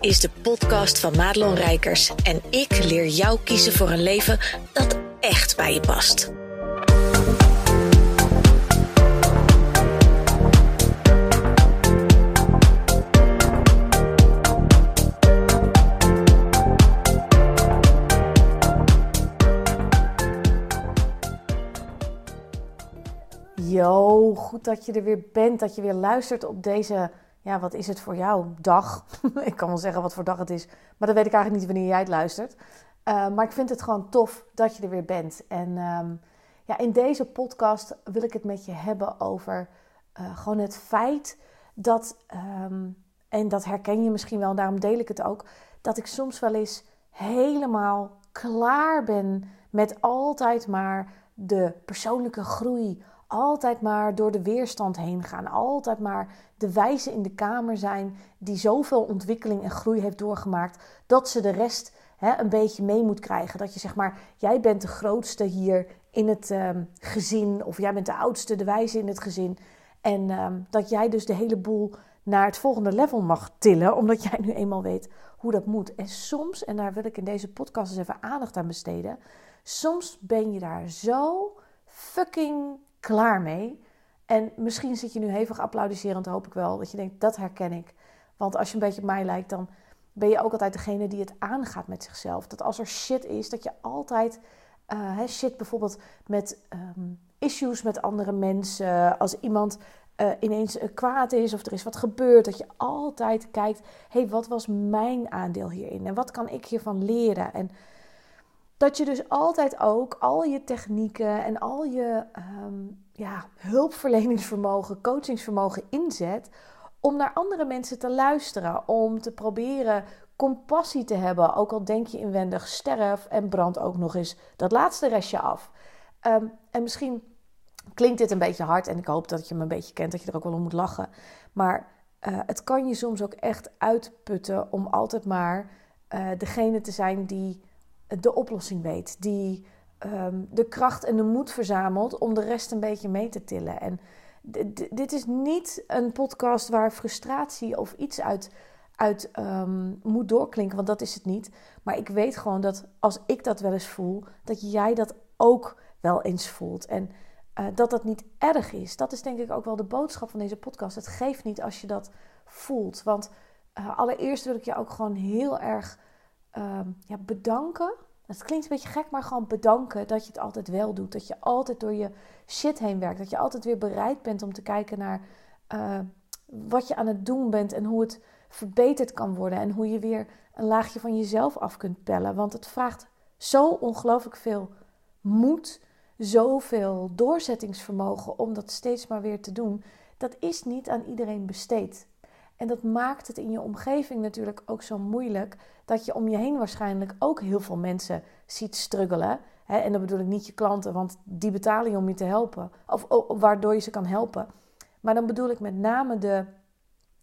is de podcast van Madelon Rijkers en ik leer jou kiezen voor een leven dat echt bij je past. Yo, goed dat je er weer bent, dat je weer luistert op deze ja, wat is het voor jou? Dag. ik kan wel zeggen wat voor dag het is, maar dat weet ik eigenlijk niet wanneer jij het luistert. Uh, maar ik vind het gewoon tof dat je er weer bent. En um, ja, in deze podcast wil ik het met je hebben over uh, gewoon het feit dat, um, en dat herken je misschien wel, daarom deel ik het ook, dat ik soms wel eens helemaal klaar ben met altijd maar de persoonlijke groei altijd maar door de weerstand heen gaan. Altijd maar de wijze in de kamer zijn die zoveel ontwikkeling en groei heeft doorgemaakt. Dat ze de rest hè, een beetje mee moet krijgen. Dat je zeg maar, jij bent de grootste hier in het um, gezin. Of jij bent de oudste, de wijze in het gezin. En um, dat jij dus de hele boel naar het volgende level mag tillen. Omdat jij nu eenmaal weet hoe dat moet. En soms, en daar wil ik in deze podcast eens even aandacht aan besteden. Soms ben je daar zo fucking klaar mee. En misschien zit je nu hevig applaudisserend, hoop ik wel. Dat je denkt, dat herken ik. Want als je een beetje op mij lijkt, dan ben je ook altijd degene die het aangaat met zichzelf. Dat als er shit is, dat je altijd uh, shit bijvoorbeeld met um, issues met andere mensen. Als iemand uh, ineens uh, kwaad is of er is wat gebeurd, dat je altijd kijkt: hé, hey, wat was mijn aandeel hierin? En wat kan ik hiervan leren? En dat je dus altijd ook al je technieken en al je um, ja, hulpverleningsvermogen, coachingsvermogen inzet om naar andere mensen te luisteren, om te proberen compassie te hebben, ook al denk je inwendig sterf en brand ook nog eens dat laatste restje af. Um, en misschien klinkt dit een beetje hard en ik hoop dat je me een beetje kent, dat je er ook wel om moet lachen. Maar uh, het kan je soms ook echt uitputten om altijd maar uh, degene te zijn die de oplossing weet. Die um, de kracht en de moed verzamelt om de rest een beetje mee te tillen. En dit is niet een podcast waar frustratie of iets uit, uit um, moet doorklinken, want dat is het niet. Maar ik weet gewoon dat als ik dat wel eens voel, dat jij dat ook wel eens voelt. En uh, dat dat niet erg is. Dat is denk ik ook wel de boodschap van deze podcast. Het geeft niet als je dat voelt. Want uh, allereerst wil ik je ook gewoon heel erg um, ja, bedanken. Het klinkt een beetje gek, maar gewoon bedanken dat je het altijd wel doet. Dat je altijd door je shit heen werkt. Dat je altijd weer bereid bent om te kijken naar uh, wat je aan het doen bent en hoe het verbeterd kan worden. En hoe je weer een laagje van jezelf af kunt pellen. Want het vraagt zo ongelooflijk veel moed, zoveel doorzettingsvermogen om dat steeds maar weer te doen. Dat is niet aan iedereen besteed. En dat maakt het in je omgeving natuurlijk ook zo moeilijk dat je om je heen waarschijnlijk ook heel veel mensen ziet struggelen. En dan bedoel ik niet je klanten, want die betalen je om je te helpen. Of, waardoor je ze kan helpen. Maar dan bedoel ik met name de,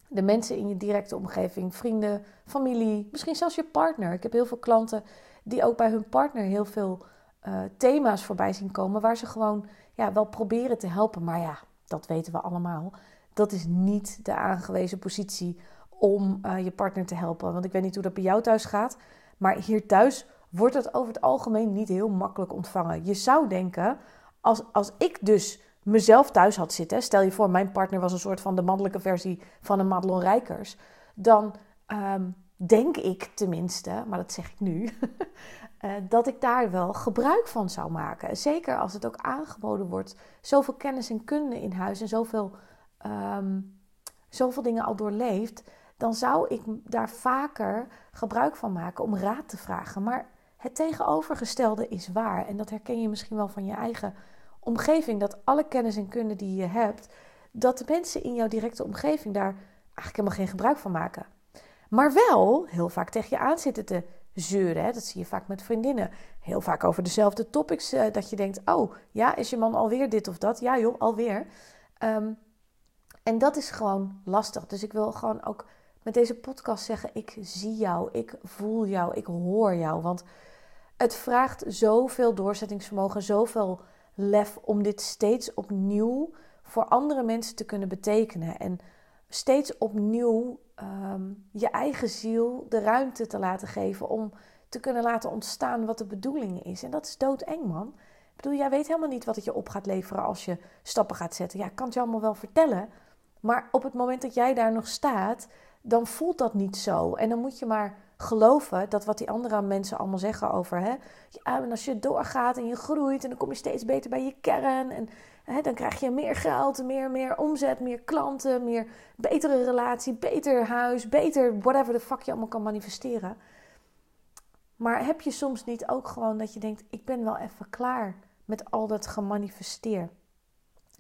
de mensen in je directe omgeving, vrienden, familie, misschien zelfs je partner. Ik heb heel veel klanten die ook bij hun partner heel veel uh, thema's voorbij zien komen, waar ze gewoon ja, wel proberen te helpen. Maar ja, dat weten we allemaal dat is niet de aangewezen positie om uh, je partner te helpen. Want ik weet niet hoe dat bij jou thuis gaat. Maar hier thuis wordt het over het algemeen niet heel makkelijk ontvangen. Je zou denken, als, als ik dus mezelf thuis had zitten, stel je voor, mijn partner was een soort van de mannelijke versie van een Madelon Rijkers, dan um, denk ik tenminste, maar dat zeg ik nu, uh, dat ik daar wel gebruik van zou maken. Zeker als het ook aangeboden wordt, zoveel kennis en kunde in huis en zoveel um, zoveel dingen al doorleefd, dan zou ik daar vaker gebruik van maken om raad te vragen. Maar het tegenovergestelde is waar. En dat herken je misschien wel van je eigen omgeving. Dat alle kennis en kunde die je hebt, dat de mensen in jouw directe omgeving daar eigenlijk helemaal geen gebruik van maken. Maar wel heel vaak tegen je aan zitten te zeuren. Hè? Dat zie je vaak met vriendinnen. Heel vaak over dezelfde topics. Uh, dat je denkt: oh ja, is je man alweer dit of dat? Ja, joh, alweer. Um, en dat is gewoon lastig. Dus ik wil gewoon ook met deze podcast zeggen: ik zie jou, ik voel jou, ik hoor jou. Want het vraagt zoveel doorzettingsvermogen, zoveel lef om dit steeds opnieuw voor andere mensen te kunnen betekenen. En steeds opnieuw ehm, je eigen ziel de ruimte te laten geven om te kunnen laten ontstaan wat de bedoeling is. En dat is doodeng, man. Ik bedoel, jij weet helemaal niet wat het je op gaat leveren als je stappen gaat zetten. Ja, ik kan het je allemaal wel vertellen. Maar op het moment dat jij daar nog staat, dan voelt dat niet zo. En dan moet je maar geloven dat wat die andere mensen allemaal zeggen over. Hè, ja, en als je doorgaat en je groeit en dan kom je steeds beter bij je kern. En hè, dan krijg je meer geld, meer, meer omzet, meer klanten, meer betere relatie, beter huis, beter whatever the fuck je allemaal kan manifesteren. Maar heb je soms niet ook gewoon dat je denkt: ik ben wel even klaar met al dat gemanifesteerd.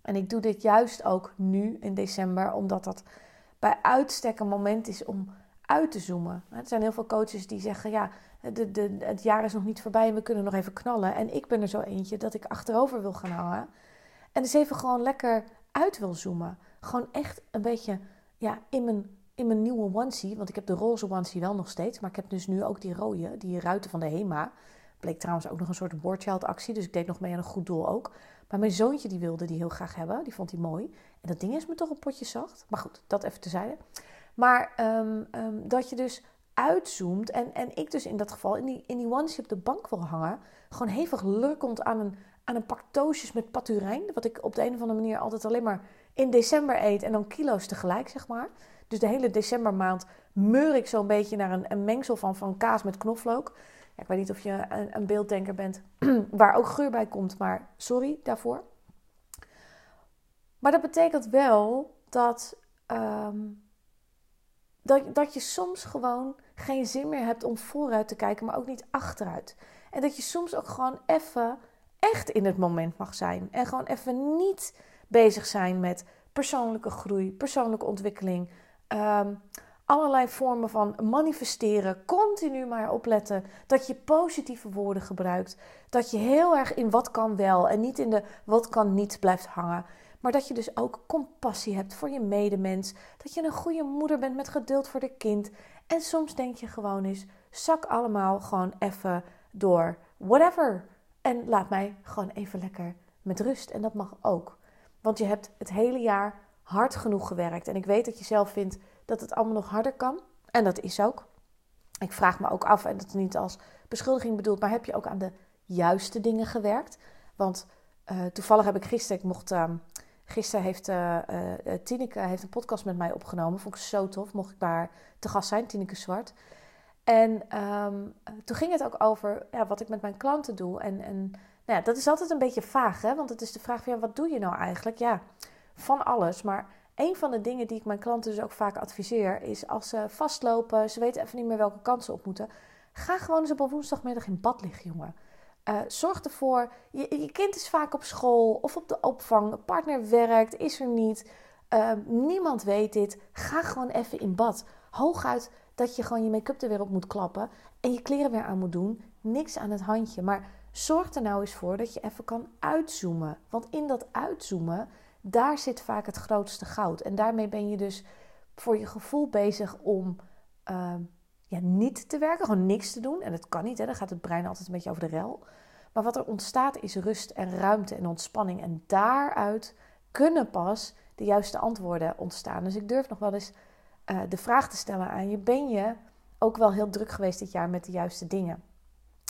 En ik doe dit juist ook nu in december, omdat dat bij uitstek een moment is om uit te zoomen. Er zijn heel veel coaches die zeggen: ja, de, de, het jaar is nog niet voorbij en we kunnen nog even knallen. En ik ben er zo eentje dat ik achterover wil gaan hangen. En dus even gewoon lekker uit wil zoomen. Gewoon echt een beetje ja, in, mijn, in mijn nieuwe onesie. Want ik heb de roze onesie wel nog steeds. Maar ik heb dus nu ook die rode, die ruiten van de HEMA. Bleek trouwens ook nog een soort boardchild actie. Dus ik deed nog mee aan een goed doel ook. Maar mijn zoontje die wilde die heel graag hebben. Die vond hij mooi. En dat ding is me toch een potje zacht. Maar goed, dat even tezijde. Maar ehm, ehm, dat je dus uitzoomt. En, en ik dus in dat geval in die, in die op de bank wil hangen. Gewoon hevig lurkend aan een, aan een pak met paturijn. Wat ik op de een of andere manier altijd alleen maar in december eet. En dan kilo's tegelijk, zeg maar. Dus de hele decembermaand meur ik zo'n beetje naar een, een mengsel van, van kaas met knoflook. Ik weet niet of je een, een beelddenker bent waar ook geur bij komt, maar sorry daarvoor. Maar dat betekent wel dat, um, dat, dat je soms gewoon geen zin meer hebt om vooruit te kijken, maar ook niet achteruit. En dat je soms ook gewoon even echt in het moment mag zijn. En gewoon even niet bezig zijn met persoonlijke groei, persoonlijke ontwikkeling. Um, allerlei vormen van manifesteren. Continu maar opletten dat je positieve woorden gebruikt. Dat je heel erg in wat kan wel en niet in de wat kan niet blijft hangen. Maar dat je dus ook compassie hebt voor je medemens. Dat je een goede moeder bent met geduld voor de kind. En soms denk je gewoon eens: zak allemaal gewoon even door. Whatever. En laat mij gewoon even lekker met rust. En dat mag ook. Want je hebt het hele jaar hard genoeg gewerkt. En ik weet dat je zelf vindt dat het allemaal nog harder kan. En dat is ook. Ik vraag me ook af, en dat is niet als beschuldiging bedoeld, maar heb je ook aan de juiste dingen gewerkt? Want uh, toevallig heb ik gisteren, ik mocht, uh, gisteren heeft uh, Tineke heeft een podcast met mij opgenomen. Vond ik zo tof, mocht ik daar te gast zijn, Tineke Zwart. En um, toen ging het ook over ja, wat ik met mijn klanten doe. En, en nou ja, dat is altijd een beetje vaag, hè? want het is de vraag van wat doe je nou eigenlijk? Ja, van alles. Maar een van de dingen die ik mijn klanten dus ook vaak adviseer, is als ze vastlopen, ze weten even niet meer welke kansen op moeten, ga gewoon eens op woensdagmiddag in bad liggen, jongen. Uh, zorg ervoor, je, je, kind is vaak op school of op de opvang, partner werkt, is er niet, uh, niemand weet dit. Ga gewoon even in bad. Hooguit dat je gewoon je make-up er weer op moet klappen en je kleren weer aan moet doen. Niks aan het handje, maar zorg er nou eens voor dat je even kan uitzoomen. Want in dat uitzoomen daar zit vaak het grootste goud. En daarmee ben je dus voor je gevoel bezig om uh, ja, niet te werken, gewoon niks te doen. En dat kan niet, hè? dan gaat het brein altijd een beetje over de rel. Maar wat er ontstaat is rust en ruimte en ontspanning. En daaruit kunnen pas de juiste antwoorden ontstaan. Dus ik durf nog wel eens uh, de vraag te stellen aan je: ben je ook wel heel druk geweest dit jaar met de juiste dingen?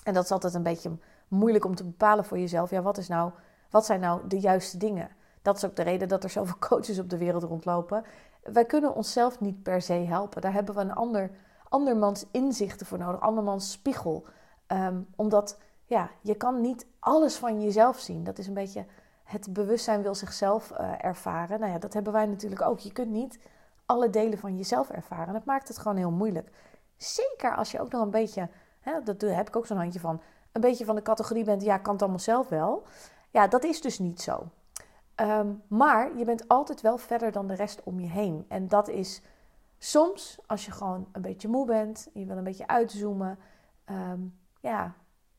En dat is altijd een beetje moeilijk om te bepalen voor jezelf. Ja, wat, is nou, wat zijn nou de juiste dingen? Dat is ook de reden dat er zoveel coaches op de wereld rondlopen. Wij kunnen onszelf niet per se helpen. Daar hebben we een ander, andermans inzichten voor nodig, andermans spiegel. Um, omdat ja, je kan niet alles van jezelf zien. Dat is een beetje het bewustzijn wil zichzelf uh, ervaren. Nou ja, dat hebben wij natuurlijk ook. Je kunt niet alle delen van jezelf ervaren. Dat maakt het gewoon heel moeilijk. Zeker als je ook nog een beetje, hè, dat heb ik ook zo'n handje van, een beetje van de categorie bent, ja, kan het allemaal zelf wel. Ja, dat is dus niet zo. Um, maar je bent altijd wel verder dan de rest om je heen. En dat is soms, als je gewoon een beetje moe bent, je wil een beetje uitzoomen, um, ja,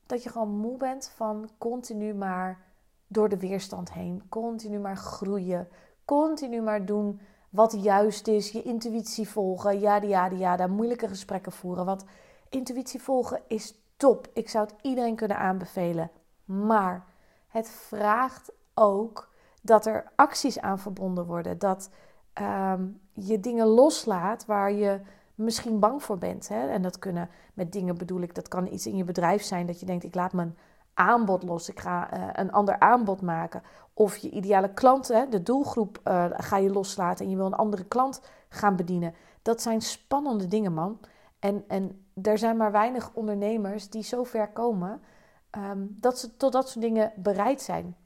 dat je gewoon moe bent van continu maar door de weerstand heen, continu maar groeien, continu maar doen wat juist is, je intuïtie volgen, ja, ja, ja, daar moeilijke gesprekken voeren. Want intuïtie volgen is top. Ik zou het iedereen kunnen aanbevelen. Maar het vraagt ook dat er acties aan verbonden worden. Dat ehm, je dingen loslaat waar je misschien bang voor bent. Hè? En dat kunnen met dingen bedoel ik, dat kan iets in je bedrijf zijn dat je denkt, ik laat mijn aanbod los, ik ga uh, een ander aanbod maken. Of je ideale klant, hè, de doelgroep, uh, ga je loslaten en je wil een andere klant gaan bedienen. Dat zijn spannende dingen, man. En, en er zijn maar weinig ondernemers die zo ver komen um, dat ze tot dat soort dingen bereid zijn.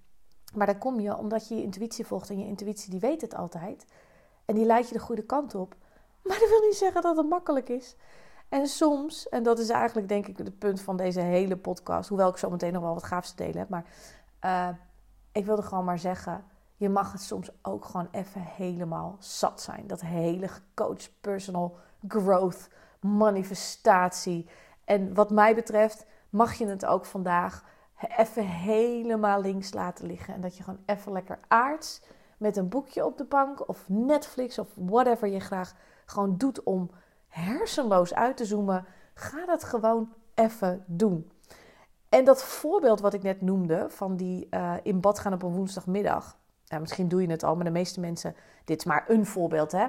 Maar dan kom je omdat je je intuïtie volgt en je intuïtie die weet het altijd. En die leidt je de goede kant op. Maar dat wil niet zeggen dat het makkelijk is. En soms, en dat is eigenlijk denk ik het punt van deze hele podcast, hoewel ik zo meteen nog wel wat gaafs te delen heb, maar uh, ik wilde gewoon maar zeggen, je mag het soms ook gewoon even helemaal zat zijn. Dat hele coach personal growth, manifestatie. En wat mij betreft mag je het ook vandaag even helemaal links laten liggen. En dat je gewoon even lekker aards met een boekje op de bank of Netflix of whatever je graag gewoon doet om hersenloos uit te zoomen. Ga dat gewoon even doen. En dat voorbeeld wat ik net noemde, van die uh, in bad gaan op een woensdagmiddag. Ja, misschien doe je het al, maar de meeste mensen, dit is maar een voorbeeld hè.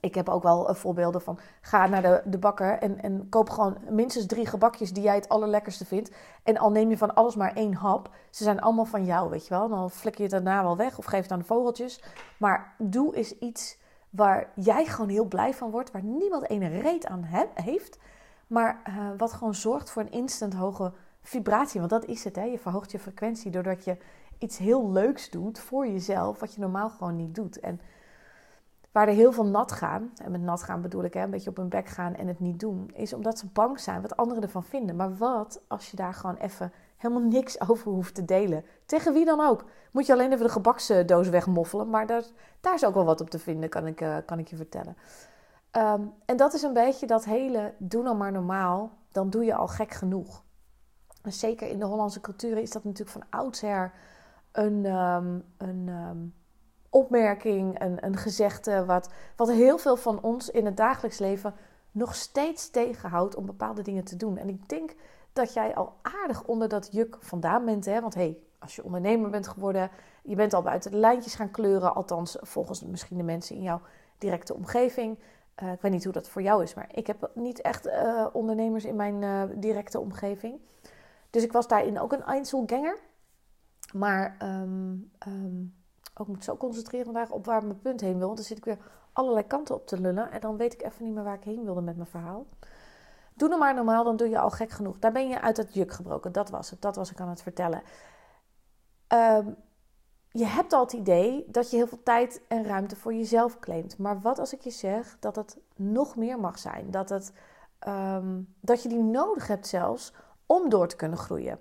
Ik heb ook wel uh, voorbeelden van ga naar de, de bakker en, en koop gewoon minstens drie gebakjes die jij het allerlekkerste vindt. En al neem je van alles maar één hap, ze zijn allemaal van jou, weet je wel. Dan flikker je het daarna wel weg of geef het aan de vogeltjes. Maar doe eens iets waar jij gewoon heel blij van wordt, waar niemand ene reet aan heeft. Maar uh, wat gewoon zorgt voor een instant hoge vibratie. Want dat is het, hè? je verhoogt je frequentie doordat je iets heel leuks doet voor jezelf, wat je normaal gewoon niet doet. En waar er heel veel nat gaan, en met nat gaan bedoel ik hè, een beetje op hun bek gaan en het niet doen, is omdat ze bang zijn wat anderen ervan vinden. Maar wat als je daar gewoon even helemaal niks over hoeft te delen? Tegen wie dan ook? Moet je alleen even de gebaksdoos wegmoffelen, maar daar, daar is ook wel wat op te vinden, kan ik, uh, kan ik je vertellen. Um, en dat is een beetje dat hele doe nou maar normaal, dan doe je al gek genoeg. En zeker in de Hollandse cultuur is dat natuurlijk van oudsher een, um, een um, opmerking, een, een gezegde, wat, wat heel veel van ons in het dagelijks leven nog steeds tegenhoudt om bepaalde dingen te doen. En ik denk dat jij al aardig onder dat juk vandaan bent. Hè? Want hey, als je ondernemer bent geworden, je bent al buiten de lijntjes gaan kleuren. Althans, volgens misschien de mensen in jouw directe omgeving. Uh, ik weet niet hoe dat voor jou is, maar ik heb niet echt uh, ondernemers in mijn uh, directe omgeving. Dus ik was daarin ook een Einzelganger. Maar um, ook moet zo concentreren vandaag op waar mijn punt heen wil. Want dan zit ik weer allerlei kanten op te lullen. En dan weet ik even niet meer waar ik heen wilde met mijn verhaal. Doe nou maar normaal, dan doe je al gek genoeg. Daar ben je uit het juk gebroken. Dat was het. Dat was ik aan het vertellen. Um, je hebt al het idee dat je heel veel tijd en ruimte voor jezelf claimt. Maar wat als ik je zeg dat het nog meer mag zijn? Dat, het, um, dat je die nodig hebt zelfs om door te kunnen groeien.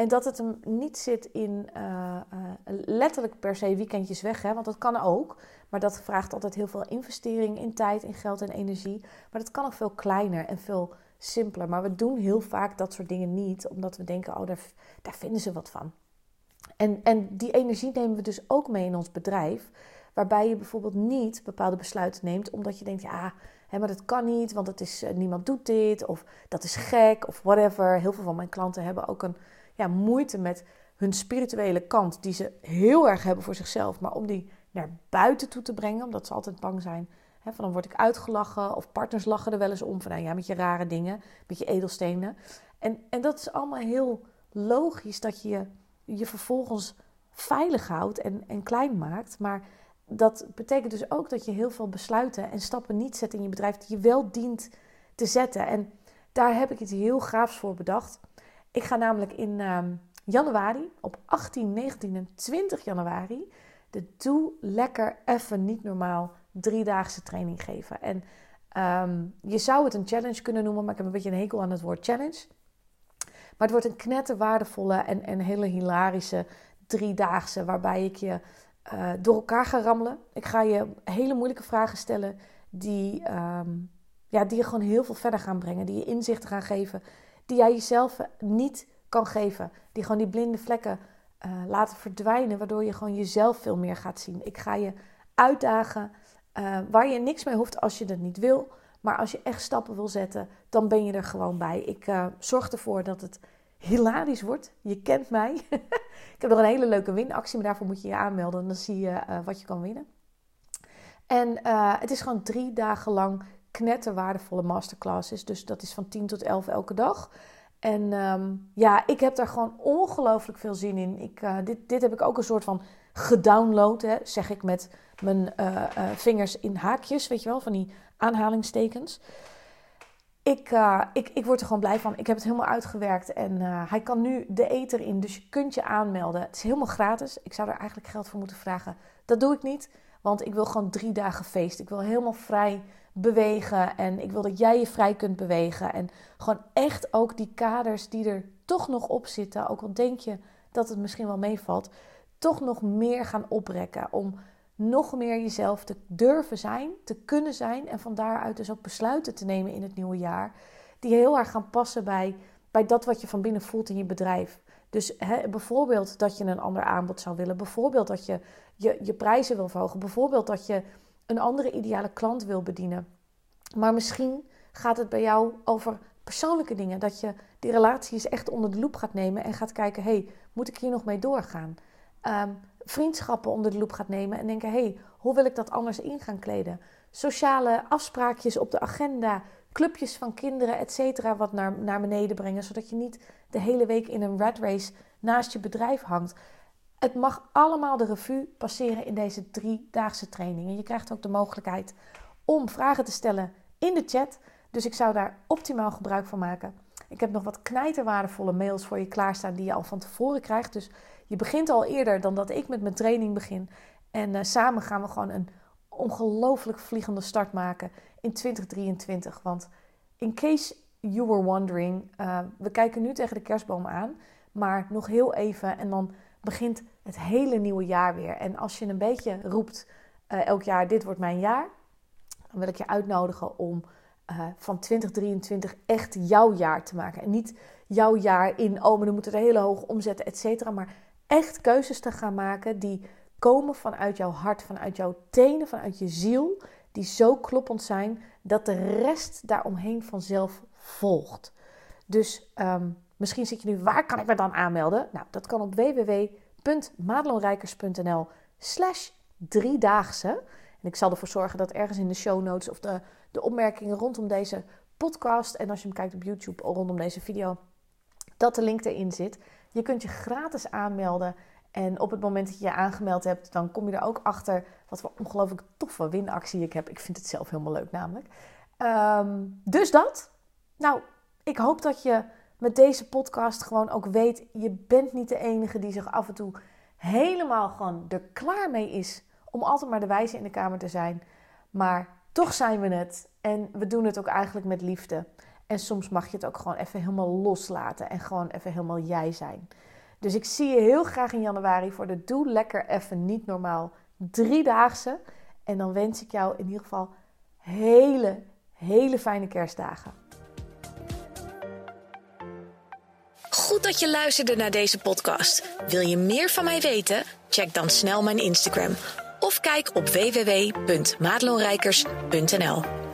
En dat het hem niet zit in uh, uh, letterlijk per se weekendjes weg, hè, want dat kan ook. Maar dat vraagt altijd heel veel investering in tijd, in geld en energie. Maar dat kan ook veel kleiner en veel simpeler. Maar we doen heel vaak dat soort dingen niet, omdat we denken, oh, daar, daar vinden ze wat van. En, en die energie nemen we dus ook mee in ons bedrijf. Waarbij je bijvoorbeeld niet bepaalde besluiten neemt, omdat je denkt, ja, maar dat kan niet, want het is, uh, niemand doet dit, of dat is gek, of whatever. Heel veel van mijn klanten hebben ook een moeite met hun spirituele kant, die ze heel erg hebben voor zichzelf, maar om die naar buiten toe te brengen, omdat ze altijd bang zijn. Hè, van dan word ik uitgelachen, of partners lachen er wel eens om van nou ja, met je rare dingen, met je edelstenen. En, en dat is allemaal heel logisch dat je je vervolgens veilig houdt en, en klein maakt. Maar dat betekent dus ook dat je heel veel besluiten en stappen niet zet in je bedrijf die je wel dient te zetten. En daar heb ik iets heel gaafs voor bedacht. Ik ga namelijk in uh, januari, op 18, 19 en 20 januari, de Doe Lekker Even Niet Normaal driedaagse training geven. En um, je zou het een challenge kunnen noemen, maar ik heb een beetje een hekel aan het woord challenge. Maar het wordt een knetterwaardevolle en, en hele hilarische driedaagse waarbij ik je uh, door elkaar ga rammelen. Ik ga je hele moeilijke vragen stellen die, um, ja, die je gewoon heel veel verder gaan brengen. Die je inzichten gaan geven die jij jezelf niet kan geven. Die gewoon die blinde vlekken uh, laten verdwijnen, waardoor je gewoon jezelf veel meer gaat zien. Ik ga je uitdagen uh, waar je niks mee hoeft als je dat niet wil. Maar als je echt stappen wil zetten, dan ben je er gewoon bij. Ik zorg ervoor dat het hilarisch wordt. Je kent mij. ik heb nog een hele leuke winactie, maar daarvoor moet je je aanmelden. En dan zie je wat je kan winnen. En het is gewoon drie dagen lang knetterwaardevolle masterclasses. Dus dat is van 10 tot 11 elke dag. En um, ja, ik heb daar gewoon ongelooflijk veel zin in. Ik, uh, dit, dit heb ik ook een soort van gedownload, hè, zeg ik met mijn uh, uh, vingers in haakjes, weet je wel, van die aanhalingstekens. Ik, ik, ik word er gewoon blij van. Ik heb het helemaal uitgewerkt en hij kan nu de eter in. Dus je kunt je aanmelden. Het is helemaal gratis. Ik zou er eigenlijk geld voor moeten vragen. Dat doe ik niet, want ik wil gewoon drie dagen feest. Ik wil helemaal vrij bewegen. En ik wil dat jij je vrij kunt bewegen. En gewoon echt ook die kaders die er toch nog op zitten, ook al denk je dat het misschien wel meevalt, toch nog meer gaan oprekken. Om nog meer jezelf te durven zijn, te kunnen zijn. En van daaruit dus ook besluiten te nemen in het nieuwe jaar. Die heel erg gaan passen bij, bij dat wat je van binnen voelt in je bedrijf. Dus bijvoorbeeld dat je een ander aanbod zou willen. Bijvoorbeeld dat je, je je prijzen wil verhogen. Bijvoorbeeld dat je een andere ideale klant wil bedienen. Maar misschien gaat het bij jou over persoonlijke dingen. Dat je die relatie eens echt onder de loep gaat nemen en gaat kijken: hey, moet ik hier nog mee doorgaan? Um, vriendschappen onder de loep gaat nemen en denken: hey, hoe wil ik dat anders in gaan kleden? Sociale afspraakjes op de agenda, clubjes van kinderen, et cetera, wat naar, naar beneden brengen, zodat je niet de hele week in een rat race naast je bedrijf hangt. Het mag allemaal de revue passeren in deze driedaagse training. En je krijgt ook de mogelijkheid om vragen te stellen in de chat. Dus ik zou daar optimaal gebruik van maken. Ik heb nog wat knijterwaardevolle mails voor je klaarstaan die je al van tevoren krijgt. Dus je begint al eerder dan dat ik met mijn training begin. En uh, samen gaan we gewoon een ongelooflijk vliegende start maken in 2023. Want in case you were wondering, uh, we kijken nu tegen de kerstboom aan. Maar nog heel even en dan begint het hele nieuwe jaar weer. En als je een beetje roept uh, elk jaar, dit wordt mijn jaar, dan wil ik je uitnodigen om uh, van 2023 echt jouw jaar te maken. En niet jouw jaar in, oh, maar dan moeten er hele hoge omzetten, et cetera. Maar echt keuzes te gaan maken die komen vanuit jouw hart, vanuit jouw tenen, vanuit je ziel. Die zo kloppend zijn dat de rest daaromheen vanzelf volgt. Dus um, misschien zit je nu, waar kan ik me dan aanmelden? Nou, dat kan op www.madelonrijkers.nl slash driedaagse. En ik zal ervoor zorgen dat ergens in de show notes of de, de opmerkingen rondom deze podcast en als je hem kijkt op YouTube rondom deze video, dat de link erin zit. Je kunt je gratis aanmelden. En op het moment dat je je aangemeld hebt, dan kom je er ook achter wat voor ongelooflijk toffe winactie ik heb. Ik vind het zelf helemaal leuk namelijk. Um, dus dat. Nou, ik hoop dat je met deze podcast gewoon ook weet, je bent niet de enige die zich af en toe helemaal gewoon er klaar mee is om altijd maar de wijze in de kamer te zijn. Maar toch zijn we het en we doen het ook eigenlijk met liefde. En soms mag je het ook gewoon even helemaal loslaten en gewoon even helemaal jij zijn. Dus ik zie je heel graag in januari voor de Doe Lekker Even Niet Normaal driedaagse. En dan wens ik jou in ieder geval hele, hele fijne kerstdagen. Goed dat je luisterde naar deze podcast. Wil je meer van mij weten? Check dan snel mijn Instagram of kijk op www.maatloonrijkers.nl.